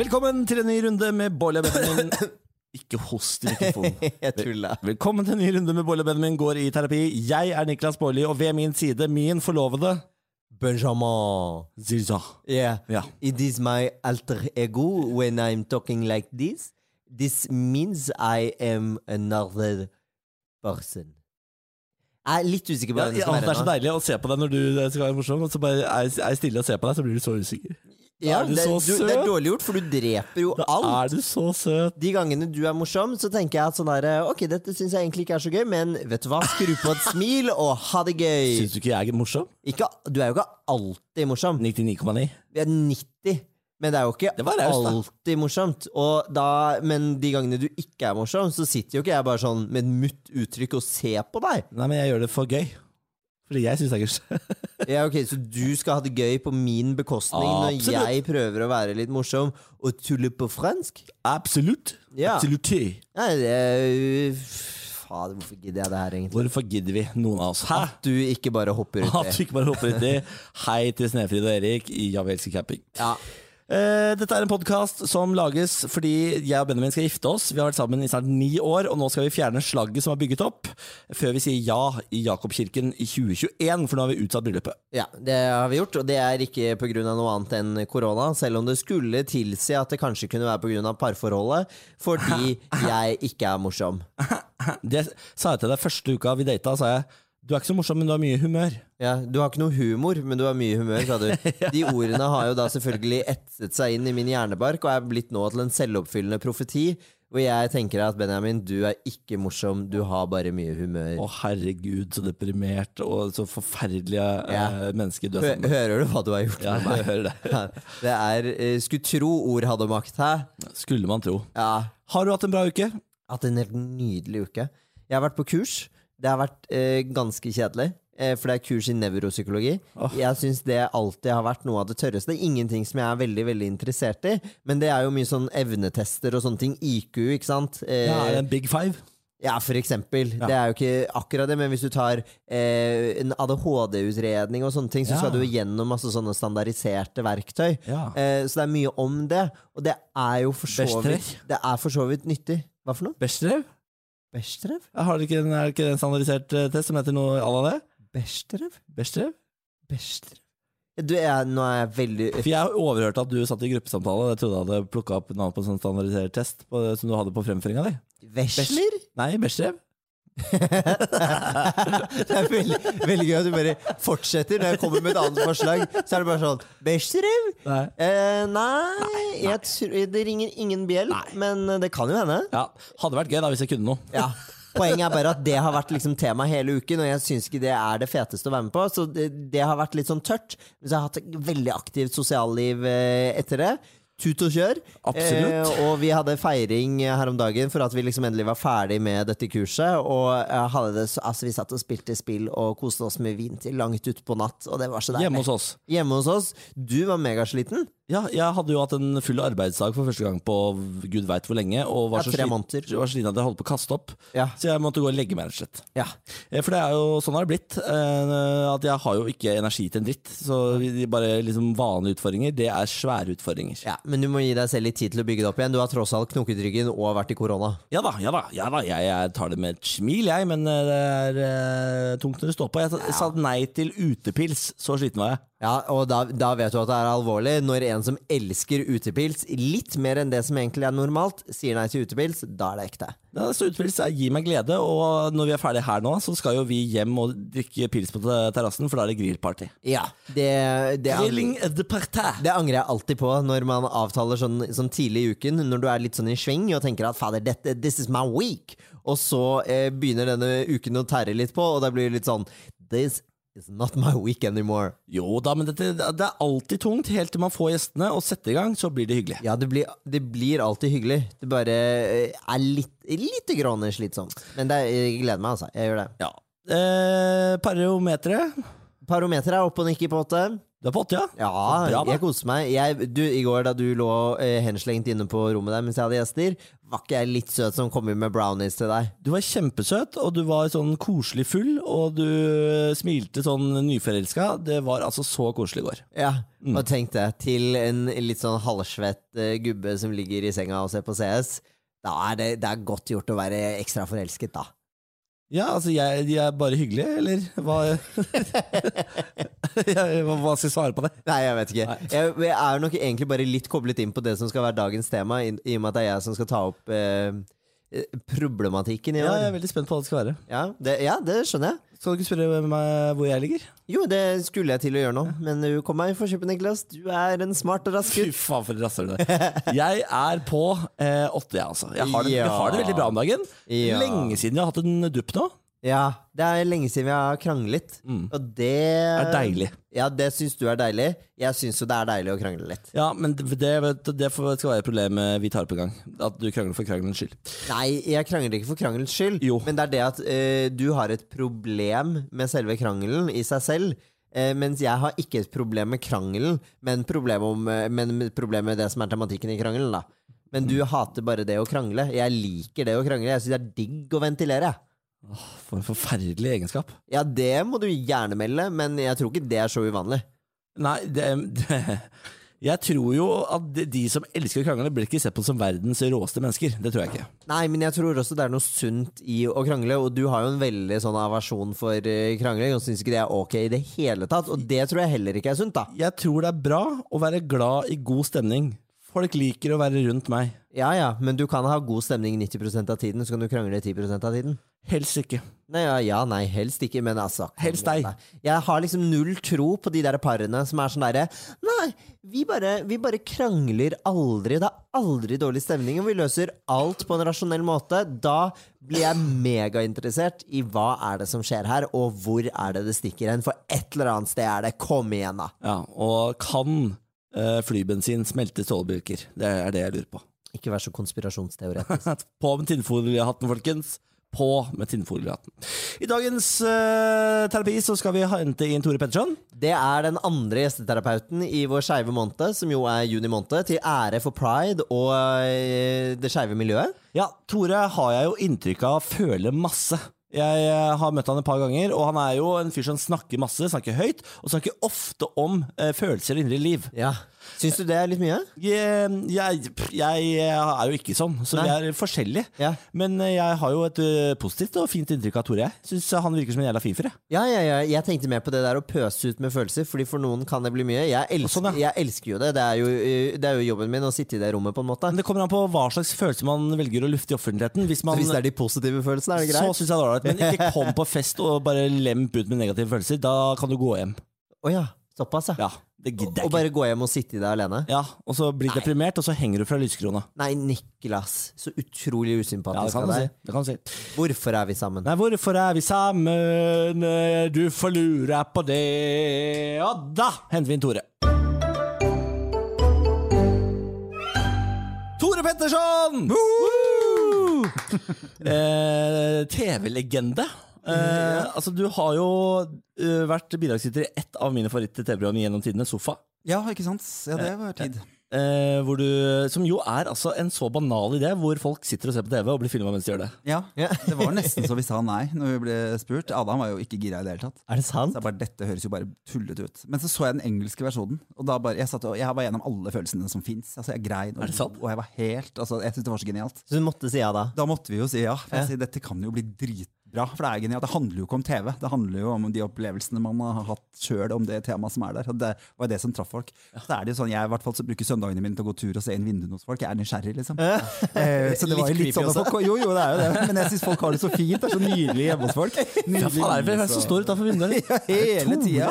Velkommen til en ny runde med Bolle Benjamin. Ikke host i mikrofonen. Jeg tuller. Velkommen til en ny runde med Bolle Benjamin går i terapi. Jeg er Niklas Baarli, og ved min side min forlovede Benjamin. Zilza. Yeah. Yeah. It is my alter ego when I'm talking like this. This means I am another person. Jeg er litt usikker på Ja, hvem ja, det det er så deilig å se på deg når du skal være morsom, og så bare er jeg stille og ser på deg, så blir du så usikker. Ja, er du det, så du, det er dårlig gjort, for du dreper jo Da alt. er du så søt. De gangene du er morsom, så tenker jeg at sånn der, Ok, dette syns jeg egentlig ikke er så gøy, men vet du hva? Skru på et smil og ha det gøy. Syns du ikke jeg er morsom? Ikke, du er jo ikke alltid morsom. 99,9. Vi er 90. Men det er jo ikke Det var raust, da. alltid morsomt. Da, men de gangene du ikke er morsom, så sitter jo ikke jeg bare sånn med et mutt uttrykk og ser på deg. Nei, men jeg gjør det for gøy. Fordi jeg syns det er gøy. Ja, ok, Så du skal ha det gøy på min bekostning når jeg prøver å være litt morsom og tulle på fransk? Absolutt. Ja. Absolutt. Nei, det Fader, hvorfor gidder jeg det her, egentlig? Hvorfor gidder vi, noen av oss? Hæ? At du ikke bare hopper At uti. du ikke bare hopper uti. Hei til Snefrid og Erik i Ja, vi elsker camping. Ja. Eh, dette er en podkast som lages fordi jeg og Benjamin skal gifte oss. Vi har vært sammen i snart ni år, og nå skal vi fjerne slagget som er bygget opp, før vi sier ja i Jakobkirken i 2021, for nå har vi utsatt bryllupet. Ja, det har vi gjort, og det er ikke pga. noe annet enn korona, selv om det skulle tilsi at det kanskje kunne være pga. parforholdet, fordi jeg ikke er morsom. Det sa jeg til deg første uka vi data, sa jeg. Du er ikke så morsom, men du har mye humør. Ja, Du har ikke noe humor, men du har mye humør, sa du. De ordene har jo da selvfølgelig etset seg inn i min hjernebark, og er blitt nå til en selvoppfyllende profeti. Hvor jeg tenker at Benjamin, du er ikke morsom, du har bare mye humør. Å, herregud, så deprimert og så forferdelige Ja. menneske du er sammen med. hører du hva du har gjort Ja, med jeg hører det. Ja, Det er eh, Skulle tro ord hadde makt, hæ? Skulle man tro. Ja. Har du hatt en bra uke? Hatt en helt nydelig uke. Jeg har vært på kurs. Det har vært eh, ganske kjedelig. eh, For det er kurs i nevropsykologi. Oh. Jeg syns det alltid har vært noe av det tørreste. Ingenting som jeg er veldig veldig interessert i. Men det er jo mye sånn evnetester og sånne ting. IQ, ikke sant. Eh, Ja, er en big five? ja, for eksempel. Ja. Det er jo ikke akkurat det, men hvis du tar eh, en ADHD-utredning og sånne ting, så Ja. skal du gjennom masse sånne standardiserte verktøy. Ja. Eh, så det er mye om det. Og det er jo for så vidt Det er for så vidt nyttig. Hva for noe? Bechdrev? Bechdrev? Har det ikke en, er det ikke en standardisert eh, test som heter noe à la det? Bechdrev? Bechdrev? Bechdrev? Du, jeg, nå er jeg veldig For jeg overhørte at du satt i gruppesamtale. Jeg trodde jeg hadde plukka opp navn på en sånn standardisert test på, som du hadde på fremføringa di. Vesler? Nei, Bechdrev. det er veldig, veldig gøy at du bare fortsetter. Når jeg kommer med et annet forslag, så er det bare sånn Bechdrev? Nei. Eh, nei, Jeg tror, det ringer ingen bjell, men det kan jo hende. Ja, Hadde vært gøy da hvis jeg kunne noe. Ja. Poenget er bare at det har vært liksom tema hele uken, og jeg syns ikke det er det feteste å være med på. Så det, det har vært litt sånn tørt. Men så har jeg hatt et veldig aktivt sosialliv eh, etter det. Tut og kjør. Absolutt. Eh, og vi hadde feiring her om dagen for at vi liksom endelig var ferdig med dette kurset. Og hadde det, altså vi satt og spilte spill og koste oss med vin til langt utpå natt. Og det var så deilig. Hjemme hos oss. Hjemme hos oss. Du var megasliten. Ja, jeg hadde jo hatt en full arbeidsdag for første gang på gud veit hvor lenge. Og var Ja, så tre slit- måneder. var sliten at jeg holdt på å kaste opp. Ja. Så jeg måtte gå og legge meg, rett og slett. Ja. Eh, For det er jo sånn har det blitt. eh, At jeg har jo ikke energi til en dritt. Så bare liksom vanlige utfordringer, det er svære utfordringer. ja. Men du må gi deg selv litt tid til å bygge det opp igjen. Du har tross alt knokket ryggen og vært i korona. Ja da, ja da, ja da. Jeg, jeg tar det med et smil, jeg, men eh, det er tungt når det står på. Jeg sa, sa nei til utepils, så sliten var jeg. Ja, og da, da vet du at det er alvorlig. Når en som elsker utepils litt mer enn det som egentlig er normalt, sier nei til utepils, da er det ekte. Ja, så utepils gir meg glede, og når vi er ferdige her nå, så skal jo vi hjem og drikke pils på terrassen, for da er det grillparty. Ja, det, det, Grilling angrer, de party. det angrer jeg alltid på når man avtaler sånn, sånn tidlig i uken, når du er litt sånn i sving og tenker at fader, dette, this is my week. Og så eh, begynner denne uken å tære litt på, og da blir det litt sånn This is not my week anymore. Jo da, men dette, det er alltid tungt, helt til man får gjestene og setter i gang, så blir det hyggelig. Ja, det blir, det blir alltid hyggelig. Det bare eh, er litt, litt grann slitsomt. Men det, er- jeg gleder meg, altså. Jeg gjør det. Ja. Eh, Parometeret, Parometeret er oppe og nikker på åtte. du er på åtte, ja? Ja, Bra, jeg koser meg. Jeg, du, I går da du lå eh, henslengt inne på rommet der mens jeg hadde gjester, var ikke jeg litt søt som kom inn med brownies til deg? Du var kjempesøt, og du var sånn koselig full, og du smilte sånn nyforelska. Det var altså så koselig i går. Ja, Mm. og tenk det, til en litt sånn halvsvett eh, gubbe som ligger i senga og ser på CS, da er det, det er godt gjort å være ekstra forelsket, da. Ja, altså, jeg, de er bare hyggelige, eller hva Jeg- Hva skal jeg svare på det? Nei, jeg vet ikke. Jeg, jeg er nok egentlig bare litt koblet inn på det som skal være dagens tema, i, i og med at det er jeg som skal ta opp eh, problematikken i år. Ja, jeg er veldig spent på hva det skal være. Ja, det, ja, det skjønner jeg. Skal du ikke spørre meg hvor jeg ligger? Jo, det skulle jeg til å gjøre nå, men du kom meg i forkjøpet, Niklas. Du er en smart og rask Fy faen, for et rasshøl du er. Jeg er på eh, åtte, jeg, altså. Jeg har, det, jeg har det veldig bra om dagen. Lenge siden jeg har hatt en dupp nå. Ja, det er lenge siden vi har kranglet, Mm. og det er deilig. Ja, det syns du er deilig. Jeg syns jo det er deilig å krangle litt. Ja, men det, det, det skal være et problem eh, vi tar opp en gang. At du krangler for krangelens skyld. Nei, jeg krangler ikke for krangelens skyld, Jo. men det er det at uh, du har et problem med selve krangelen i seg selv. Uh, mens jeg har ikke et problem med krangelen, men, problem om, uh, men problem med det som er tematikken i krangelen. da Men du hater bare det å krangle. Jeg liker det å krangle. Jeg syns det er digg å ventilere. For en forferdelig egenskap. Ja, det må du gjerne melde, men jeg tror ikke det er så uvanlig. Nei, det, det Jeg tror jo at de, de som elsker å krangle, blir ikke sett på som verdens råeste mennesker. Det tror jeg ikke. Nei, men jeg tror også det er noe sunt i å krangle, og du har jo en veldig sånn aversjon for eh, krangling, og syns ikke det er ok i det hele tatt, og det tror jeg heller ikke er sunt, da. Jeg tror det er bra å være glad i god stemning. Folk liker å være rundt meg. Ja ja, men du kan ha god stemning 90% av tiden, så kan du krangle 10% av tiden. Helst ikke. Nei, ja, ja, nei, helst ikke, men altså Helst deg. Jeg har liksom null tro på de der parene som er sånn derre Nei, vi bare, vi bare krangler aldri. Det er aldri dårlig stemning, og vi løser alt på en rasjonell måte. Da blir jeg megainteressert i hva er det som skjer her, og hvor er det det stikker hen. For et eller annet sted er det. Kom igjen, da. Ja, Og kan uh, flybensin smelte stålbjelker? Det er det jeg lurer på. Ikke vær så konspirasjonsteoretisk. På med tinnfoliehatten, folkens. På med tinnfoliehatten. I dagens uh, terapi så skal vi hente inn Tore Petterson. Det er den andre gjesteterapeuten i vår skeive måned, som jo er juni måned, til ære for pride og uh, det skeive miljøet. Ja, Tore har jeg jo inntrykk av føler masse. Jeg eh, har møtt han et par ganger, og han er jo en fyr som snakker masse, snakker høyt, og snakker ofte om uh, følelser og indre liv. Ja. Syns du det er litt mye? Jeg, jeg, jeg er jo ikke sånn, så Nei. vi er forskjellige. Ja. Men eh, jeg har jo et eh, positivt og fint inntrykk av Tore. Jeg syns han virker som en jævla fin fyr. Ja, ja, ja. Jeg tenkte mer på det der å pøse ut med følelser, Fordi for noen kan det bli mye. Jeg elsker, Sånn, ja. jeg elsker jo det. Det er jo, eh, det er jo jobben min å sitte i det rommet, på en måte. Men det kommer an på hva slags følelser man velger å lufte i offentligheten. Hvis, man, Hvis det er de positive følelsene, er det greit? så syns jeg det er ålreit. Men ikke kom på fest og bare lemp ut med negative følelser. Da kan du gå hjem. Å ja. Såpass, ja. Det gidder Og jeg ikke. bare gå hjem og sitte i det alene? Ja, Og så bli deprimert, og så henger du fra lyskrona. Nei, Niklas. Så utrolig Ja, det usympatisk kan av deg si. deg. Det kan du si. Hvorfor er vi sammen? Nei, hvorfor er vi sammen? Du får lure på det. Og da henter vi inn Tore. Tore Petterson! Woo! eh, TV-legende. Eh, altså, du har jo eh, vært bidragsyter i ett av mine favoritt-TV-program gjennom tidene, Sofa. Ja, ikke sant? Ja, det var tid. Eh, hvor du, som jo er altså en så banal idé, hvor folk sitter og ser på TV og blir filma mens de gjør det. Ja. Det var nesten så vi sa nei når vi ble spurt. Adam var jo ikke gira i det hele tatt. Er det sant? Så jeg bare, Dette høres jo bare tullete ut. Men så så jeg den engelske versjonen. Og da bare, Jeg satt og, jeg var gjennom alle følelsene som fins. Altså, jeg grein, og, Er det sant? og jeg var helt altså, Jeg syntes det var så genialt. Så du måtte si ja da? Da måtte vi jo si ja. For Ja. jeg sier, dette kan jo bli drit, bra, for det er genialt. Det handler jo ikke om TV, det handler jo om de opplevelsene man har hatt sjøl om det temaet som er der. Og det var det som traff folk. Så er det jo sånn, Jeg i hvert fall så bruker søndagene mine til å gå tur og se inn vinduene hos folk. Jeg er nysgjerrig, liksom. Eh, så det var jo Litt sånn folk, Jo, jo, det er jo det. Men jeg syns folk har det så fint. Det er så nydelig hjemme hos folk. Ja, Nydelig er det er som står utenfor vinduet? ja, hele tida.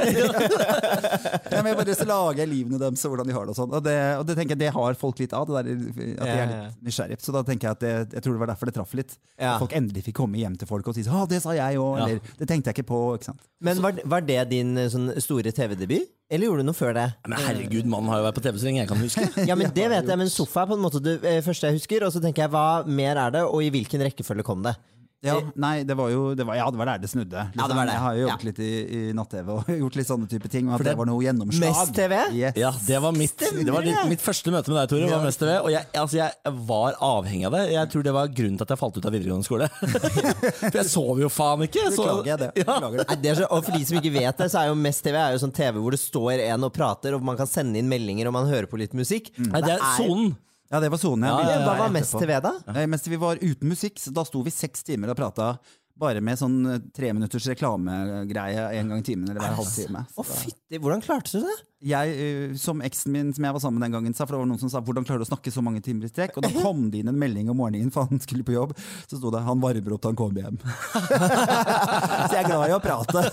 ja, men jeg bare så lager jeg livene deres og hvordan de har det. Og sånn Og det, og det tenker jeg det har folk litt av. Det der, at de er litt nysgjerrige. Så da tenker jeg at det, jeg tror det var derfor det traff litt. Folk endelig fikk komme hjem til folk og si 'Å, det sa jeg òg', Ja. eller 'det tenkte jeg ikke på'. ikke sant? Men var, var det din eh, sånn, store TV-debut? Eller gjorde du noe før det? Men herregud, mannen har jo vært på TV så lenge jeg kan huske. Ja, men Det vet jeg, men sofa er på en måte det eh, første jeg husker. Og så tenker jeg, hva mer er det, og i hvilken rekkefølge kom det? Ja, nei, det var jo det var, Ja, det var der det snudde. Ja, det var det. Jeg har jo jobbet Ja. litt i, i natt-TV og gjort litt sånne type ting. Og at det- det var noe gjennomslag. Mest TV? Yes. Ja, det var mitt, det var det. mitt første møte med deg, Tore. var Mest TV, og jeg, altså, jeg var avhengig av det. Jeg tror det var grunnen til at jeg falt ut av videregående skole. For jeg sov jo faen ikke. så- Beklager jeg det. Ja. Beklager det. Nei, det så, og for de som ikke vet det, så er jo Mest TV er jo sånn TV hvor det står en og prater, og man kan sende inn meldinger og man hører på litt musikk. Nei, det er sonen. Ja, det var sonen. Ja, ja, Hva var mest Mest TV, da? Eh, Mens vi var uten musikk, så da sto vi seks timer og prata bare med sånn eh, tre minutters reklamegreie en gang i timen eller hver halvtime. Å, fytti, hvordan klarte du det? Jeg, eh, som eksen min som jeg var sammen med den gangen, sa, for det var noen som sa 'hvordan klarer du å snakke så mange timer i strekk'? Og da kom det inn en melding om morgenen, for han skulle på jobb. Så sto det 'han varmer opp til han kommer hjem'. så jeg er glad i å prate.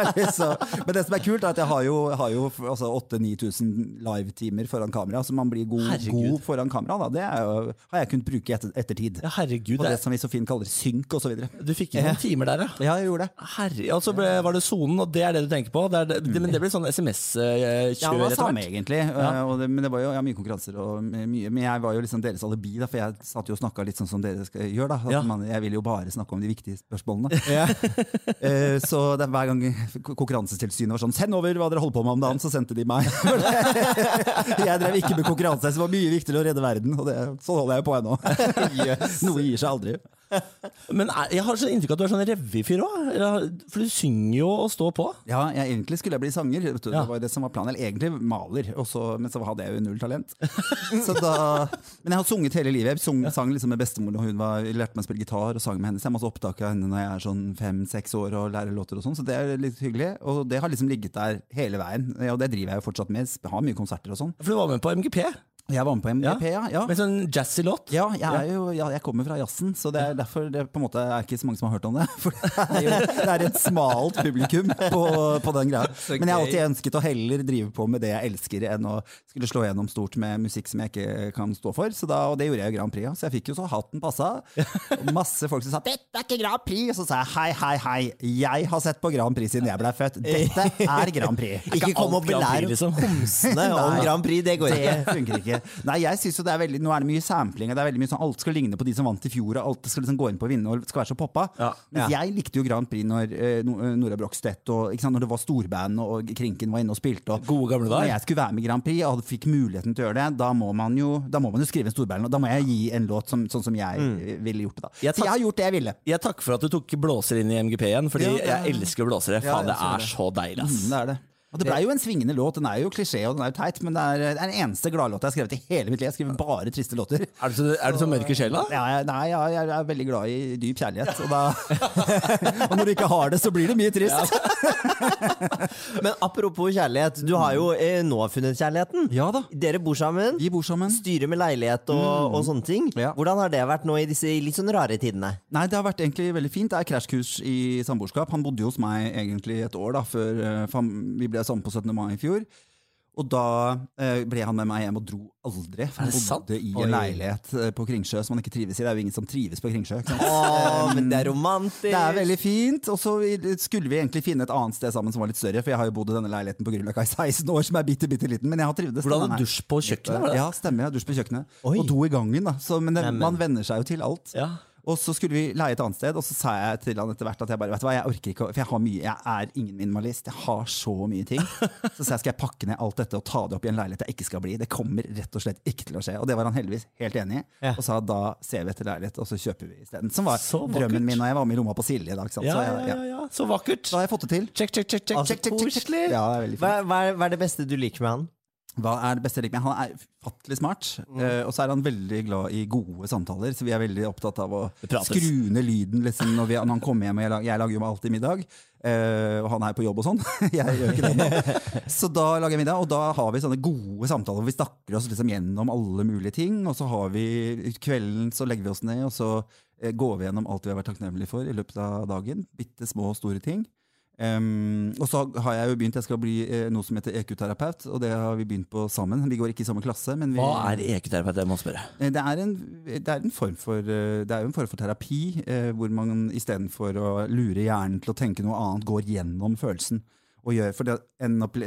men det som er kult, er at jeg har jo, har jo altså 8000-9000 livetimer foran kamera, så man blir god, god foran kamera. Da. Det jo, har jeg kunnet bruke i etter, ettertid. Ja, herregud. Og det som vi så fint kaller synk osv. du fikk inn noen timer der, ja. Ja, jeg gjorde det. Herre, og så ble, var det sonen, og det er det du tenker på? Det det, men det blir sånn SMS-kjør var etter samme egentlig. Ja. Og det, men det var jo ja, mye konkurranser og mye. Men jeg var jo liksom deres alibi, da, for jeg satt jo og snakka litt sånn som dere skal gjøre. da. Ja. man, jeg vil jo bare snakke om de viktige spørsmålene. Eh, så det, er hver gang Konkurransetilsynet var sånn 'Send over hva dere holder på med om dagen', så sendte de meg. jeg drev ikke med konkurranse, så det var mye viktigere å redde verden. Og det, sånn holder jeg på ennå. Noe gir seg aldri. Men er- jeg har så inntrykk av at du er sånn revyfyr òg. For du synger jo og står på. Ja, jeg, egentlig skulle jeg bli sanger. Vet du. Ja. Det var jo det som var planen. Eller egentlig maler, også, men så hadde jeg jo null talent. Så da, men jeg har sunget hele livet. Jeg sung, sang liksom med bestemor da hun var, lærte meg å spille gitar og sang med henne. Så jeg har masse opptak av henne når jeg er sånn fem-seks år og lærer låter og sånn. Så det er litt hyggelig. Og det har liksom ligget der hele veien. Og det driver jeg jo fortsatt med. Jeg har mye konserter og sånn. For du var med på MGP. Jeg var med på MGP, ja. ja. Med sånn jazzy låt. Ja, jeg, jo, ja, jeg kommer fra jazzen, så det er derfor det på en måte er ikke så mange som har hørt om det. For det er jo det er et smalt publikum på, på den greia. Men jeg har alltid ønsket å heller drive på med det jeg elsker, enn å skulle slå gjennom stort med musikk som jeg ikke kan stå for. Så da, og det gjorde jeg i Grand Prix, så jeg fikk jo så hatten passa. Masse folk som sa 'dette er ikke Grand Prix', og så sa jeg hei, hei, hei, jeg har sett på Grand Prix siden jeg ble født. Dette er Grand Prix. Ikke kom og belær liksom. homsene om Grand Prix, det går ikke. Det funker ikke. Nei, jeg synes jo det er veldig, Nå er det mye sampling, og det er veldig mye sånn alt skal ligne på de som vant i fjor, og alt skal liksom gå inn på å vinne og skal være så poppa. Ja. Mens jeg likte jo Grand Prix når eh, eh, Nora Brogstedt og ikke sant, når det var storband og Krinken var inne og spilte. Og, Gode gamle dager. Når jeg skulle være med i Grand Prix og fikk muligheten til å gjøre det, da må man jo, da må man jo skrive en storband, og da må jeg gi en låt som, sånn som jeg mm. ville gjort det. da. Jeg Så jeg har gjort det jeg ville. Jeg takker for at du tok blåser inn i MGP igjen, fordi Ja, jeg elsker blåsere. Ja, Faen, det er så deilig, ass. Mm, det er det. Og det blei jo en svingende låt. Den er jo klisjé og den er jo teit, men det er, den eneste gladlåta jeg har skrevet i hele mitt liv. Jeg skriver bare triste låter. Er du så, er du så mørk i sjela? Ja, nei, ja, jeg er veldig glad i dyp kjærlighet. Og, da, og når du ikke har det, så blir det mye trist. Men apropos kjærlighet, du har jo eh, nå funnet kjærligheten. Ja da. Dere bor sammen, Vi bor sammen. styrer med leilighet og, og sånne ting. Ja. Hvordan har det vært nå i disse litt sånn rare tidene? Nei, det har vært egentlig veldig fint. Det er krasjkurs i samboerskap. Han bodde jo hos meg egentlig et år da, før eh, fam- vi ble sammen på 17. mai i fjor. Og da eh, ble han med meg hjem og dro aldri. For han sant? bodde i Oi. en leilighet eh, på Kringsjø som han ikke trives i. Det er jo ingen som trives på Kringsjø. Ikke sant? Å, men det er romantisk! Det er veldig fint. Og så skulle vi egentlig finne et annet sted sammen som var litt større. For jeg har jo bodd i denne leiligheten på Grünerløkka i 16 år, som er bitte, bitte liten. Men jeg har trivdes. Hvordan hadde dusj på kjøkkenet? Ja, stemmer. Jeg har dusj på kjøkkenet. Oi. Og do i gangen. da så, Men det, man venner seg jo til alt. Ja. Og så skulle vi leie et annet sted, og så sa jeg til han etter hvert at jeg bare, vet du hva, jeg orker ikke, for jeg har mye, jeg er ingen minimalist, jeg har så mye ting. Så sa jeg, skal jeg pakke ned alt dette og ta det opp i en leilighet jeg ikke skal bli? Det kommer rett og slett ikke til å skje. Og det var han heldigvis helt enig i. Ja. Og sa da ser vi etter leilighet, og så kjøper vi isteden. Som var Så drømmen min og jeg var med i Lomma på Silje i dag. Ja, ja, ja. Så vakkert. Da har jeg fått det til. Check, check, check, check, Altså, check, check, check, check. Ja, det er Hva, hva, er, hva er det beste du liker med han? Hva er det beste med Han er ufattelig smart, mm. og så er han veldig glad i gode samtaler. Så vi er veldig opptatt av å skru ned lyden liksom, når, vi, når han kommer hjem. og Jeg, lager, jeg lager jo alltid middag, eh, og han er på jobb og sånn. jeg gjør ikke det nå. Så da lager jeg middag, og da har vi sånne gode samtaler hvor vi snakker oss liksom gjennom alle mulige ting. Og så har vi kvelden, så legger vi oss ned, og så eh, går vi gjennom alt vi har vært takknemlige for i løpet av dagen. Bitte små og store ting. Em, og så har jeg jo begynt, jeg skal bli eh, noe som heter EQ-terapeut, og det har vi begynt på sammen. Vi går ikke i samme klasse, men vi, Hva er EQ-terapeut? Jeg må spørre. Eh, det er, en, det, er en form for, eh, det er jo en form for terapi, eh, hvor man istedenfor å lure hjernen til å tenke noe annet, går gjennom følelsen. Og gjør, for det,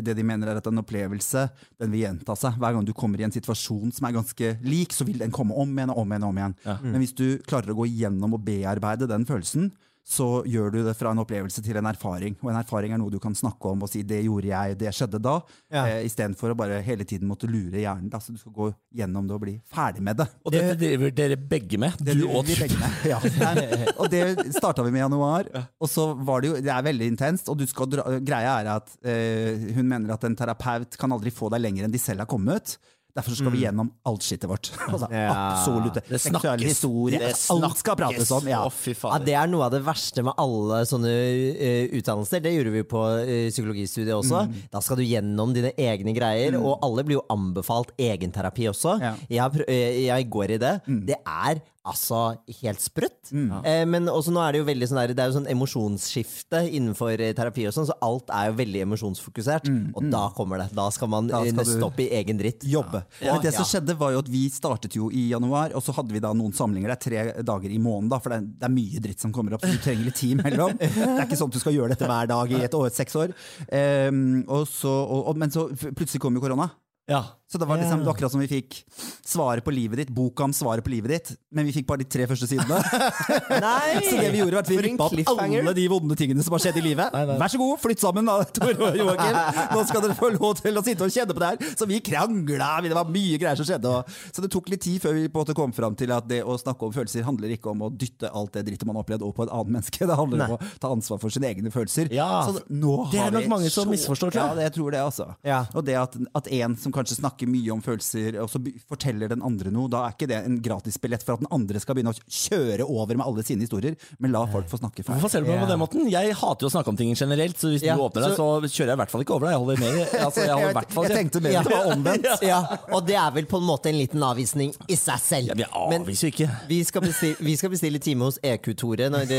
det de mener er at en opplevelse den vil gjenta seg. Hver gang du kommer i en situasjon som er ganske lik, så vil den komme om igjen og om igjen. og om igjen. Men hvis du klarer å gå gjennom og bearbeide den følelsen, så gjør du det fra en opplevelse til en erfaring. Og en erfaring er noe du kan snakke om og si 'det gjorde jeg, det skjedde da', Ja. eh, istedenfor å bare hele tiden måtte lure hjernen. Altså, Så du skal gå gjennom det og bli ferdig med det. Og dette driver dere begge med. Det Du og vi begge med. Ja. Og det starta vi med i januar. Og så var det jo Det er veldig intenst. Og du skal dra, greia er at eh, hun mener at en terapeut kan aldri få deg lenger enn de selv har kommet. Derfor skal vi gjennom alt skittet vårt. Altså, Ja. Absolutt. Det Seksuell snakkes. historie. Det Alt skal prates om. Ja. Oh, Ja. Det er noe av det verste med alle sånne uh, utdannelser. Det gjorde vi på uh, psykologistudiet også. Da skal du gjennom dine egne greier, og alle blir jo anbefalt egenterapi også. Ja. Jeg, prø- eh, jeg går i det. Det er altså helt sprøtt. Eh, men også nå er det jo veldig sånn der, det er jo sånn emosjonsskifte innenfor eh, terapi og sånn, så alt er jo veldig emosjonsfokusert. Og da kommer det. Da skal man Da eh, skal opp i egen dritt. jobbe. Ja. Men det som Ja. skjedde var jo at Vi startet jo i januar, og så hadde vi da noen samlinger. Det er tre dager i måneden, da, for det er, det er mye dritt som kommer opp. Så du trenger litt tid imellom. Det er ikke sånn at du skal gjøre dette hver dag i et år, seks år. Ehm, og så, og, og, men så plutselig kom jo korona. Ja. Så det var liksom yeah. akkurat som vi fikk svaret på livet ditt, boka om svaret på livet ditt, men vi fikk bare de tre første sidene. Nei! Så det vi gjorde var at vi rippa opp alle de vonde tingene som har skjedd i livet. Vær så god, flytt sammen da, Tor og Joakim. Nå skal dere få lov til å sitte og kjenne på det her. Så vi krangla, det var mye greier som skjedde. Og, så det tok litt tid før vi på en måte kom fram til at det å snakke om følelser handler ikke om å dytte alt det drittet man har opplevd over på et annet menneske. Det handler om å ta ansvar for sine egne følelser. Ja, så nå det er nok mange som så- misforstår, tror jeg. Ja, det, tror det altså. Ja. Og det at, at en som kanskje snakker mye om følelser, og så forteller den andre noe, da er ikke det en gratisbillett for at den andre skal begynne å kjøre over med alle sine historier, men la folk få snakke ferdig. Hvorfor ser du på meg på den måten? Jeg hater jo å snakke om ting generelt, så hvis Ja, du åpner deg, så kjører jeg i hvert fall ikke over deg. Jeg holder med. Altså, jeg holder i hvert fall jeg tenkte mer Ja. det var omvendt. Ja, og det er vel på en måte en liten avvisning i seg selv. ja, Vi avviser jo ikke. vi skal, bestille, vi skal bestille time hos EQ-Tore når,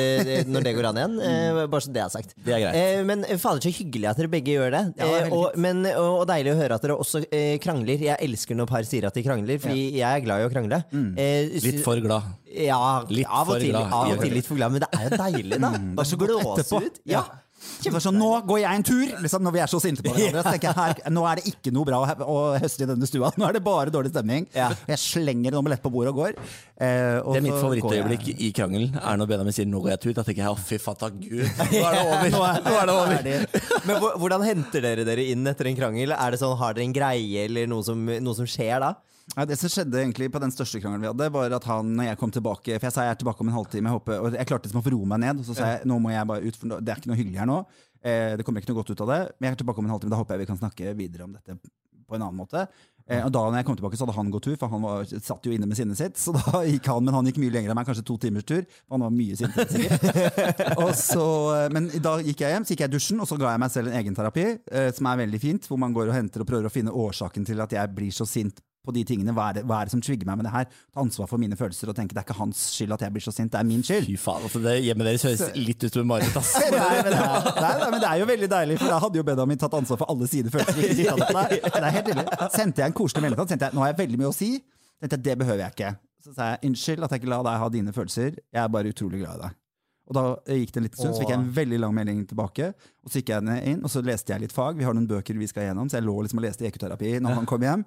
når det går an igjen. Eh, bare så det er sagt. Det er greit. Eh, men fader, så hyggelig at dere begge gjør det. Ja, det Eh, og, men, og, og deilig å høre at dere også eh, krangler. Jeg elsker når par sier at de krangler, fordi jeg er glad i å krangle. Eh, Litt for glad. Ja, Litt av og til, glad. av og til litt for glad, men det er jo deilig, da. Bare så glåse ut. Ja. Sånn, nå går jeg en tur! Liksom, når vi er så sinte på hverandre. Så tenker jeg, her, nå er det ikke noe bra å, høste i denne stua. Nå er det bare dårlig stemning. Ja. Jeg slenger en omelett på bordet og går. Eh, og Det er mitt favorittøyeblikk i krangelen. Er når Benjamin sier 'nå går jeg tur'. Da tenker jeg 'å, fy fatta gud'. Nå er det over. Nå er, nå er det over. Men hvordan henter dere dere inn etter en krangel? Er det sånn, Har dere en greie eller noe som, noe som skjer da? Ja, det som skjedde egentlig på den største krangelen vi hadde, var at han, når jeg kom tilbake For jeg sa jeg er tilbake om en halvtime, jeg, håper, og jeg klarte liksom å få roe meg ned. Og så sa jeg nå må jeg bare ut, for det er ikke noe hyggelig her nå. Eh, det kommer ikke noe godt ut av det. Men jeg er tilbake om en halvtime, da håper jeg vi kan snakke videre om dette på en annen måte. Eh, og da når jeg kom tilbake, så hadde han gått tur, for han var, satt jo inne med sinnet sitt. Så da gikk han, men han gikk mye lenger enn meg, kanskje to timers tur. For han var mye sintere, sikkert. men da gikk jeg hjem, så gikk jeg i dusjen, og så ga jeg meg selv en egenterapi, eh, som er veldig fint, hvor man går og henter og prøver å finne årsaken til at jeg blir så sint på de tingene. Hva er, det, hva er det som trigger meg med det her? Ta ansvar for mine følelser og tenke det er ikke hans skyld at jeg blir så sint, det er min skyld. Fy faen, altså det Hjemmet deres høres litt ut som mareritt. ass. Nei, men det, er, nei, men det er jo veldig deilig, for da hadde jo Benjamin tatt ansvar for alle sine følelser. Ikke dyttet det det er helt ille. Sendte jeg en koselig melding til ham, nå har jeg veldig mye å si. Tenkte jeg, Det behøver jeg ikke. Så sa jeg unnskyld at jeg ikke la deg ha dine følelser, jeg er bare utrolig glad i deg. Og da gikk det en liten stund, så fikk jeg en veldig lang melding tilbake. Og så gikk jeg inn, og så leste jeg litt fag. Vi har noen bøker vi skal gjennom, så jeg lå liksom og leste EQ-terapi når han kom hjem.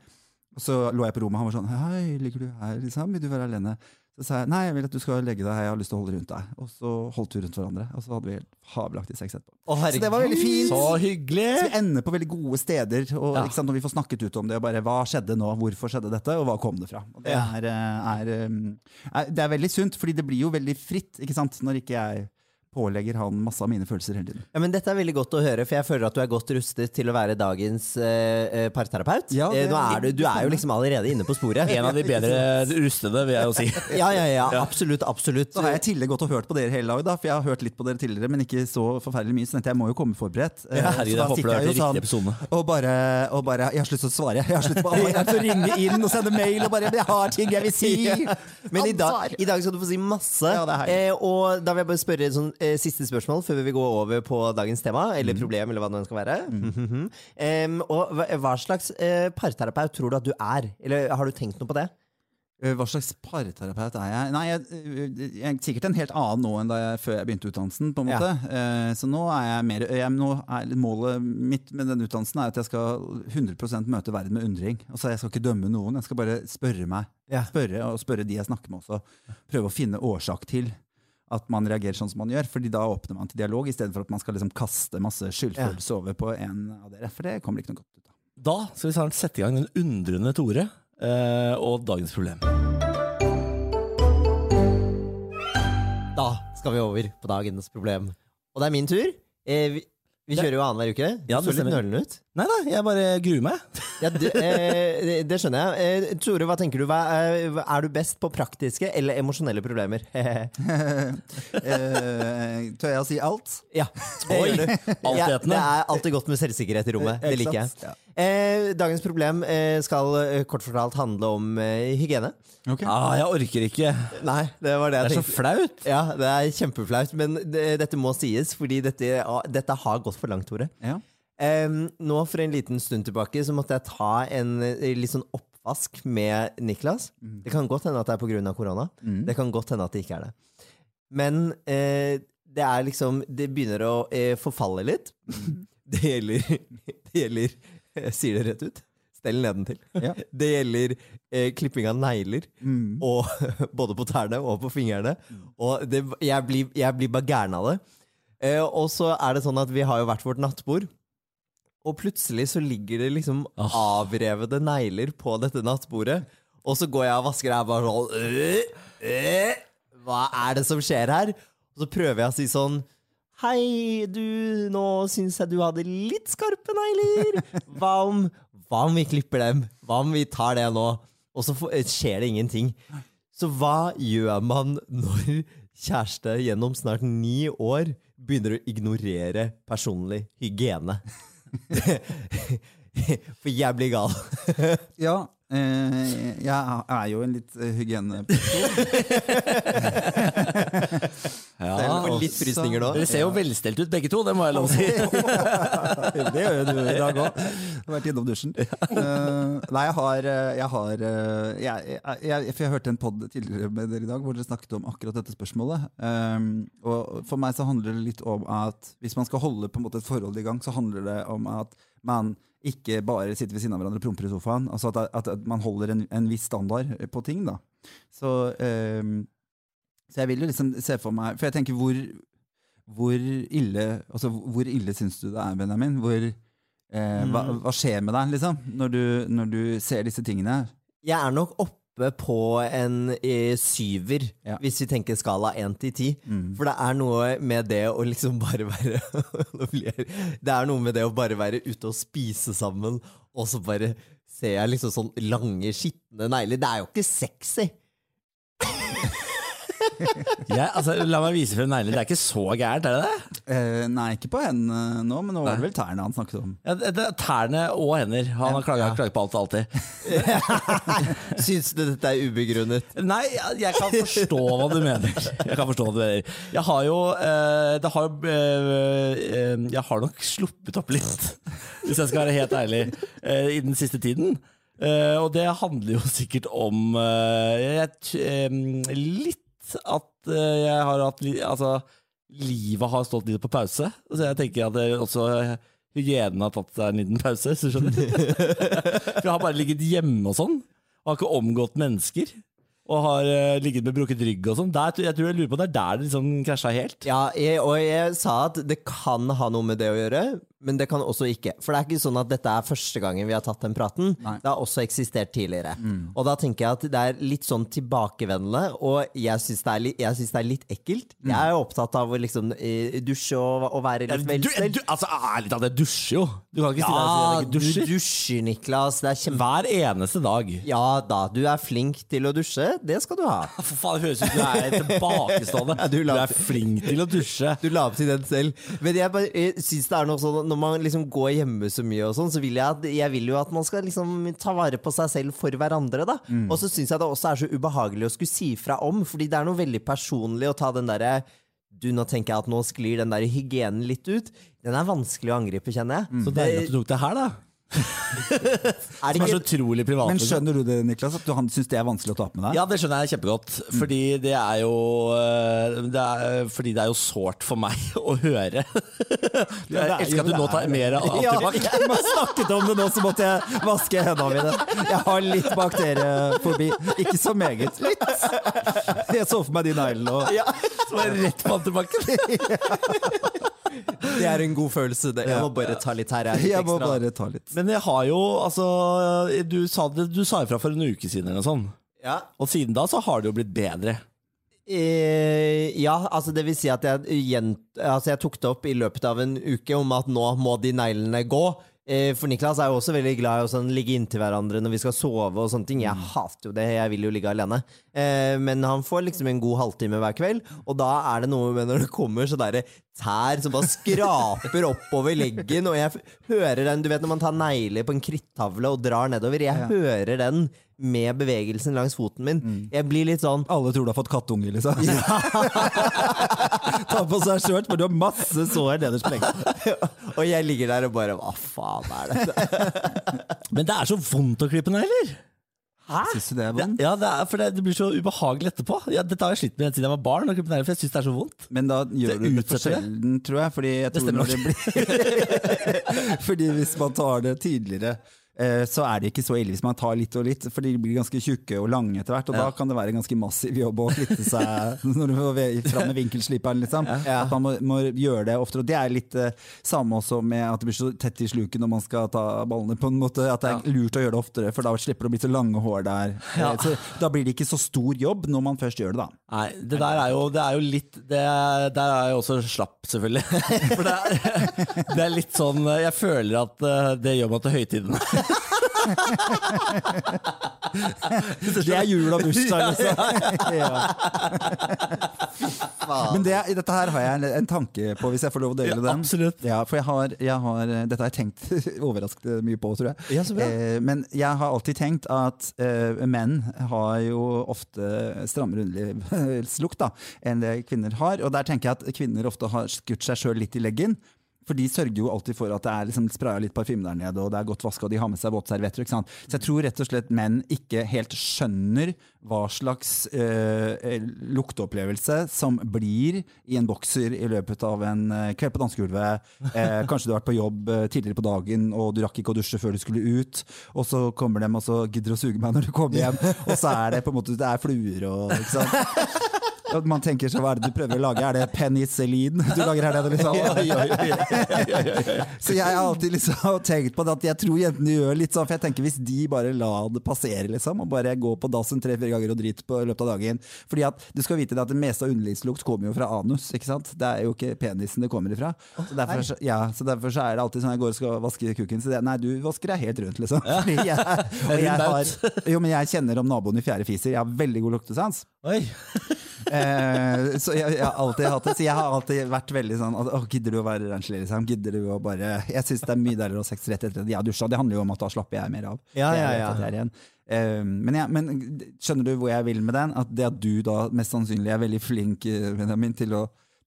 Og så lå jeg på rommet, og han var sånn Hei, ligger du her, liksom? Vil du være alene? Så sa jeg nei, jeg vil at du skal legge deg jeg har lyst til å holde rundt deg. Og så holdt vi rundt hverandre, og så hadde vi fabelaktig sex etterpå. Å, Så det var veldig fint. Så hyggelig! Så vi ender på veldig gode steder, og Ja. sant, når vi får snakket ut om det. og bare Hva skjedde nå, hvorfor skjedde dette, og hva kom det fra? Det, er, eh, er, um, er, det er veldig sunt, fordi det blir jo veldig fritt ikke sant, når ikke jeg pålegger han masse av mine følelser hele tiden. Ja, men Dette er veldig godt å høre, for jeg føler at du er godt rustet til å være dagens eh, eh, parterapeut. Ja, det Eh, Nå er du, du er jo liksom allerede inne på sporet. En av de bedre rustede, vil jeg jo si. Ja, ja, ja, absolutt. absolutt. Så har jeg i tillegg gått og hørt på dere hele dag, da, for jeg har hørt litt på dere tidligere, men ikke så forferdelig mye, så jeg må jo komme forberedt. Eh, Ja, herregud, jeg håper du har hørt de sånn riktige episodene. Og bare, og bare Jeg har slutt å svare. Jeg har slutt på Jeg å ringe inn og sende mail og bare Jeg har ting jeg vil si! Men i dag, i dag skal du få si masse. Det er eh, og da vil jeg bare spørre sånn, eh, siste spørsmål før vi går over på dagens tema, Mm. eller problem, eller hva det nå skal være. Em, og hva, hva slags eh, parterapeut tror du at du er? Eller har du tenkt noe på det? Eh, Hva slags parterapeut er jeg? Nei, jeg, jeg er sikkert en helt annen nå enn da jeg, før jeg begynte utdannelsen. på en Ja. måte. Eh, Så nå er jeg mer jeg, nå er Målet mitt med den utdannelsen er at jeg skal 100% møte verden med undring. Altså, Jeg skal ikke dømme noen, jeg skal bare spørre meg. Ja. Spørre og spørre de jeg snakker med også. Prøve å finne årsak til at man reagerer sånn som man gjør. fordi da åpner man til dialog, istedenfor at man skal liksom kaste masse skyldfølelse over på en av dere. For det kommer ikke noe godt ut av. Da skal vi snart sette i gang den undrende Tore eh, og dagens problem. Da skal vi over på dagens problem. Og det er min tur. Eh, vi, vi kjører jo annenhver uke. Du Ja, det så litt nølende ut. Nei da, jeg bare gruer meg. Ja, det, eh, det, skjønner jeg. Eh, Tore, hva tenker du? Hva, er, er du best på praktiske eller emosjonelle problemer? Eh, tør jeg å si alt? ja. Oi, du. Ja, altetende. det er alltid godt med selvsikkerhet i rommet. Det liker jeg. Eh, dagens problem eh, skal eh, kort fortalt handle om eh, hygiene. Okay. Ah, jeg orker ikke. Nei, det var det Det jeg er så flaut. Ja, det er kjempeflaut, men det, dette må sies, fordi dette, ah, dette har gått for langt, Tore. Ja. Nå For en liten stund tilbake så måtte jeg ta en eh, litt sånn oppvask med Niklas. Det kan godt hende at det er pga. korona. Det kan godt hende at det ikke er det. Men eh, det er liksom Det begynner å eh, forfalle litt. Det gjelder Det gjelder Jeg sier det rett ut. Stell nedentil. Ja. Det gjelder eh, klipping av negler. Mm. Og, både på tærne og på fingrene. Og det, jeg, blir, jeg blir bare gæren av det. Eh, og så er det sånn at vi har jo hvert vårt nattbord. Og plutselig så ligger det liksom oh. avrevede negler på dette nattbordet. Og så går jeg og vasker, og jeg bare sånn øh, øh, Hva er det som skjer her? Og så prøver jeg å si sånn Hei, du, nå syns jeg du hadde litt skarpe negler. Hva om, hva om vi klipper dem? Hva om vi tar det nå? Og så skjer det ingenting. Så hva gjør man når kjæreste gjennom snart ni år begynner å ignorere personlig hygiene? For jeg blir gal. Ja, eh, jeg er jo en litt hygieneperson. hygiene... Ja, Og litt frysninger nå. Dere ser jo velstelt ut begge to, det må jeg lov å si. det gjør jo du i dag òg. Vært innom dusjen. Uh, nei, jeg har, eh, jeg, har eh, jeg, jeg, jeg, For jeg hørte en pod tidligere med dere i dag hvor dere snakket om akkurat dette spørsmålet. Um, og For meg så handler det litt om at hvis man skal holde på en måte et forhold i gang, så handler det om at man ikke bare sitter ved siden av hverandre og promper i sofaen. Altså at, at, at man holder en, en viss standard på ting. da. Så, um, så jeg vil jo liksom se for meg For jeg tenker hvor, hvor ille altså hvor ille syns du det er, Benjamin? Hvor, eh, hva, hva skjer med deg, liksom, når du, når du ser disse tingene? Jeg er nok oppe på en eh, syver, Ja. hvis vi tenker skala 1 til 10. For det er noe med det å liksom bare være Det er noe med det å bare være ute og spise sammen, og så bare ser jeg liksom sånn lange, skitne negler. Det er jo ikke sexy! Jeg, altså, la meg vise frem neglene. Det er ikke så gærent, er det det? Eh, nei, ikke på hendene nå, men nå var det vel tærne han snakket om. Ja, det, det er tærne og hender. Han har klaget, klaget på alt og alltid. Syns du dette er ubegrunnet? Nei, jeg, kan forstå hva du mener. Jeg kan forstå hva du mener. Jeg har jo eh, Det har eh, eh, Jeg har nok sluppet opp litt, hvis jeg skal være helt ærlig, i den siste tiden. Uh, og det handler jo sikkert om uh, et, um, eh, litt at eh, jeg har hatt Altså, livet har stått litt på pause. Så jeg tenker at det også hygienen har tatt seg en liten pause, hvis du skjønner. For jeg har bare ligget hjemme og sånn. Og har ikke omgått mennesker. Og har uh, ligget med brukket rygg og sånn. Jeg tror jeg lurer på det er der det liksom krasja helt. Ja, jeg, og jeg sa at det kan ha noe med det å gjøre, men det kan også ikke. For det er ikke sånn at dette er første gangen vi har tatt den praten. Nei. Det har også eksistert tidligere. Og da tenker jeg at det er litt sånn tilbakevendende, og jeg syns det, det er litt ekkelt. Jeg er jo opptatt av å liksom eh, dusje og, og være litt vel selv. du, altså, ærlig talt, jeg dusjer jo. Du kan ikke si Ja, at du dusjer. dusjer, Niklas. Det kjempe... Hver eneste dag. Ja da, du er flink til å dusje. Det skal du ha. For faen, det høres ut som du er tilbakestående. Du du, er flink til å dusje. Du la opp til den selv. Men jeg, jeg synes det er noe sånn Når man liksom går hjemme så mye, og sånn så vil jeg, at, jeg vil jo at man skal liksom ta vare på seg selv for hverandre. da Og så syns jeg det også er så ubehagelig å skulle si fra om, fordi det er noe veldig personlig å ta den derre du, nå tenker jeg at nå sklir den der hygienen litt ut. Den er vanskelig å angripe, kjenner jeg. Så deilig at du tok det her, da. Er det Som er så utrolig privat. Men liksom. skjønner du det, Niklas? At du, han syns det er vanskelig å ta med deg? Ja, det skjønner jeg kjempegodt. Fordi det er jo øh, det er, Fordi det er jo sårt for meg å høre. Jeg elsker at du nå tar mer av Ja, jeg snakket om det nå, så måtte jeg vaske hendene mine. Jeg har litt bakteriefobi. Ikke så meget. Litt. Jeg så for meg de neglene og Ja, så var jeg rett på antibac. Det er en god følelse. Det. Jeg må bare ta litt her. Jeg, Jeg må bare ta litt. Men jeg har jo altså Du sa, det, du sa ifra for en uke siden eller noe sånt. Ja. Og siden da så har det jo blitt bedre. Eh, ja, altså det vil si at jeg, altså jeg tok det opp i løpet av en uke om at nå må de neglene gå. Eh, for Niklas er jo også veldig glad i å sånn, ligge inntil hverandre når vi skal sove. og sånne ting Jeg hater jo det, jeg vil jo ligge alene. Eh, men han får liksom en god halvtime hver kveld, og da er det noe med når det kommer så der tær som bare skraper oppover leggen, og jeg hører den Du vet når man tar negler på en krittavle og drar nedover? Jeg hører den med bevegelsen langs foten min. Jeg blir litt sånn Alle tror du har fått kattunge, liksom. Ta på seg skjørt, for du har masse sår nederst på leggen. Og jeg ligger der og bare Hva faen er dette? Men det er så vondt å klippe negler! Syns du det er vondt? ja, det, er, for det, det blir så ubehagelig etterpå. Ja, dette har jeg slitt med siden jeg var barn. og negler, for jeg synes det er så vondt. Men da gjør Det du det for sjelden, tror jeg. Fordi, jeg tror stemmer det blir fordi hvis man tar det tidligere, så er det ikke så ille hvis man tar litt og litt, for de blir ganske tjukke og lange etter hvert. Og Ja. da kan det være en ganske massiv jobb å flytte seg når du må fram med vinkelsliperen. Liksom. At man må, må gjøre det oftere. Og det er litt eh, samme også med at det blir så tett i sluket når man skal ta ballene. på en måte At det er lurt å gjøre det oftere, for da slipper det å bli så lange hår der. Ja. Eh, Så, da blir det ikke så stor jobb når man først gjør det, da. Nei, det der er jo, det er jo litt det, Der er jeg også slapp, selvfølgelig. For det er, det er litt sånn Jeg føler at eh, det gjør meg til høytiden. Det er jul og bursdag, liksom. ja. Men det, dette her har jeg en, tanke på, hvis jeg får lov å dele Ja, den. absolutt. Ja, for jeg har, jeg har, dette har jeg tenkt overraskende mye på, tror jeg. Ja, så bra. Eh, men jeg har alltid tenkt at eh, menn har jo ofte strammere underlivslukt enn det kvinner har. Og der tenker jeg at kvinner ofte har skutt seg sjøl litt i leggen. For de sørger jo alltid for at det er liksom spraya litt parfyme der nede, og det er godt vaska, og de har med seg våtservietter. Så jeg tror rett og slett menn ikke helt skjønner hva slags øh, lukteopplevelse som blir i en bokser i løpet av en eh, kveld på dansegulvet. Eh, kanskje du har vært på jobb tidligere på dagen, og du rakk ikke å dusje før du skulle ut. Og så kommer de og så gidder å suge meg når du kommer hjem, og så er det på en måte det er fluer og ikke sant? Og man tenker så hva er det du prøver å lage? Er det penicillin du lager her nede? Liksom? Så jeg har alltid liksom tenkt på det at jeg tror jentene gjør litt sånn, for jeg tenker hvis de bare la det passere, liksom, og bare gå på dassen tre-fire ganger og drite på i løpet av dagen Fordi at du skal vite det at det meste av underlivslukt kommer jo fra anus, ikke sant? Det er jo ikke penisen det kommer ifra. Så derfor, ja, så derfor så er det alltid sånn jeg går og skal vaske kukken, så det, nei, du vasker deg helt rundt, liksom. Fordi jeg, og jeg, har, jo, men jeg kjenner om naboen i fjerde fiser, jeg har veldig god luktesans. Oi. Eh, så jeg, jeg har alltid hatt det. Så jeg har alltid vært veldig sånn at, Åh, Gidder du å være renslig, liksom? Gidder du å bare Jeg syns det er mye deiligere å ha sex rett etter at jeg har dusja. Det handler jo om at da slapper jeg mer av. Ja, ja, ja. jeg er igjen. Eh, men, ja, men skjønner du hvor jeg vil med den? At det at du da mest sannsynlig er veldig flink eh, Benjamin, til å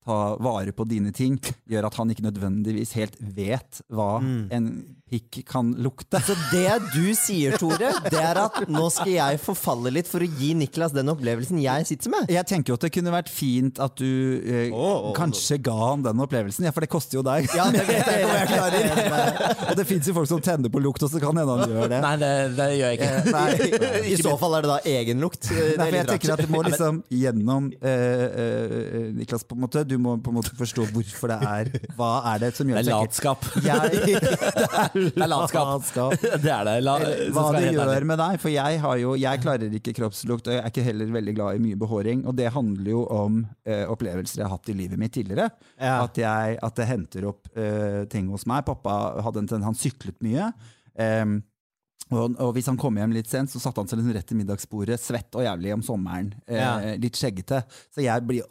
ta vare på dine ting, gjør at han ikke nødvendigvis helt vet hva en pikk kan lukte. Så det du sier, Tore, det er at nå skal jeg forfalle litt for å gi Niklas den opplevelsen jeg sitter med. Jeg tenker jo at det kunne vært fint at du eh, oh, oh, kanskje ga han den opplevelsen, ja, for det koster jo deg. Ja, det vet jeg ikke jeg klarer. og det fins jo folk som tenner på lukt, og så kan hende han gjør det. Nei, det, det gjør jeg ikke. Nei. I så fall er det da egenlukt. Nei, for jeg tenker at det må liksom gjennom eh, eh, Niklas, på en måte. Du du må på en måte forstå hvorfor det er Hva er det som gjør det er latskap. Jeg, Det er latskap. Det er det. La, hva det gjør med deg. For jeg, har jo, jeg klarer ikke kroppslukt, og jeg er ikke heller veldig glad i mye behåring. Og det handler jo om uh, opplevelser jeg har hatt i livet mitt tidligere. Ja. At, jeg, at det henter opp uh, ting hos meg. Pappa hadde en han syklet mye. Em, og, og hvis han kom hjem litt sent, så satte han seg liksom rett til middagsbordet, svett og jævlig om sommeren. Eh, Ja. Litt skjeggete. Så jeg, blir,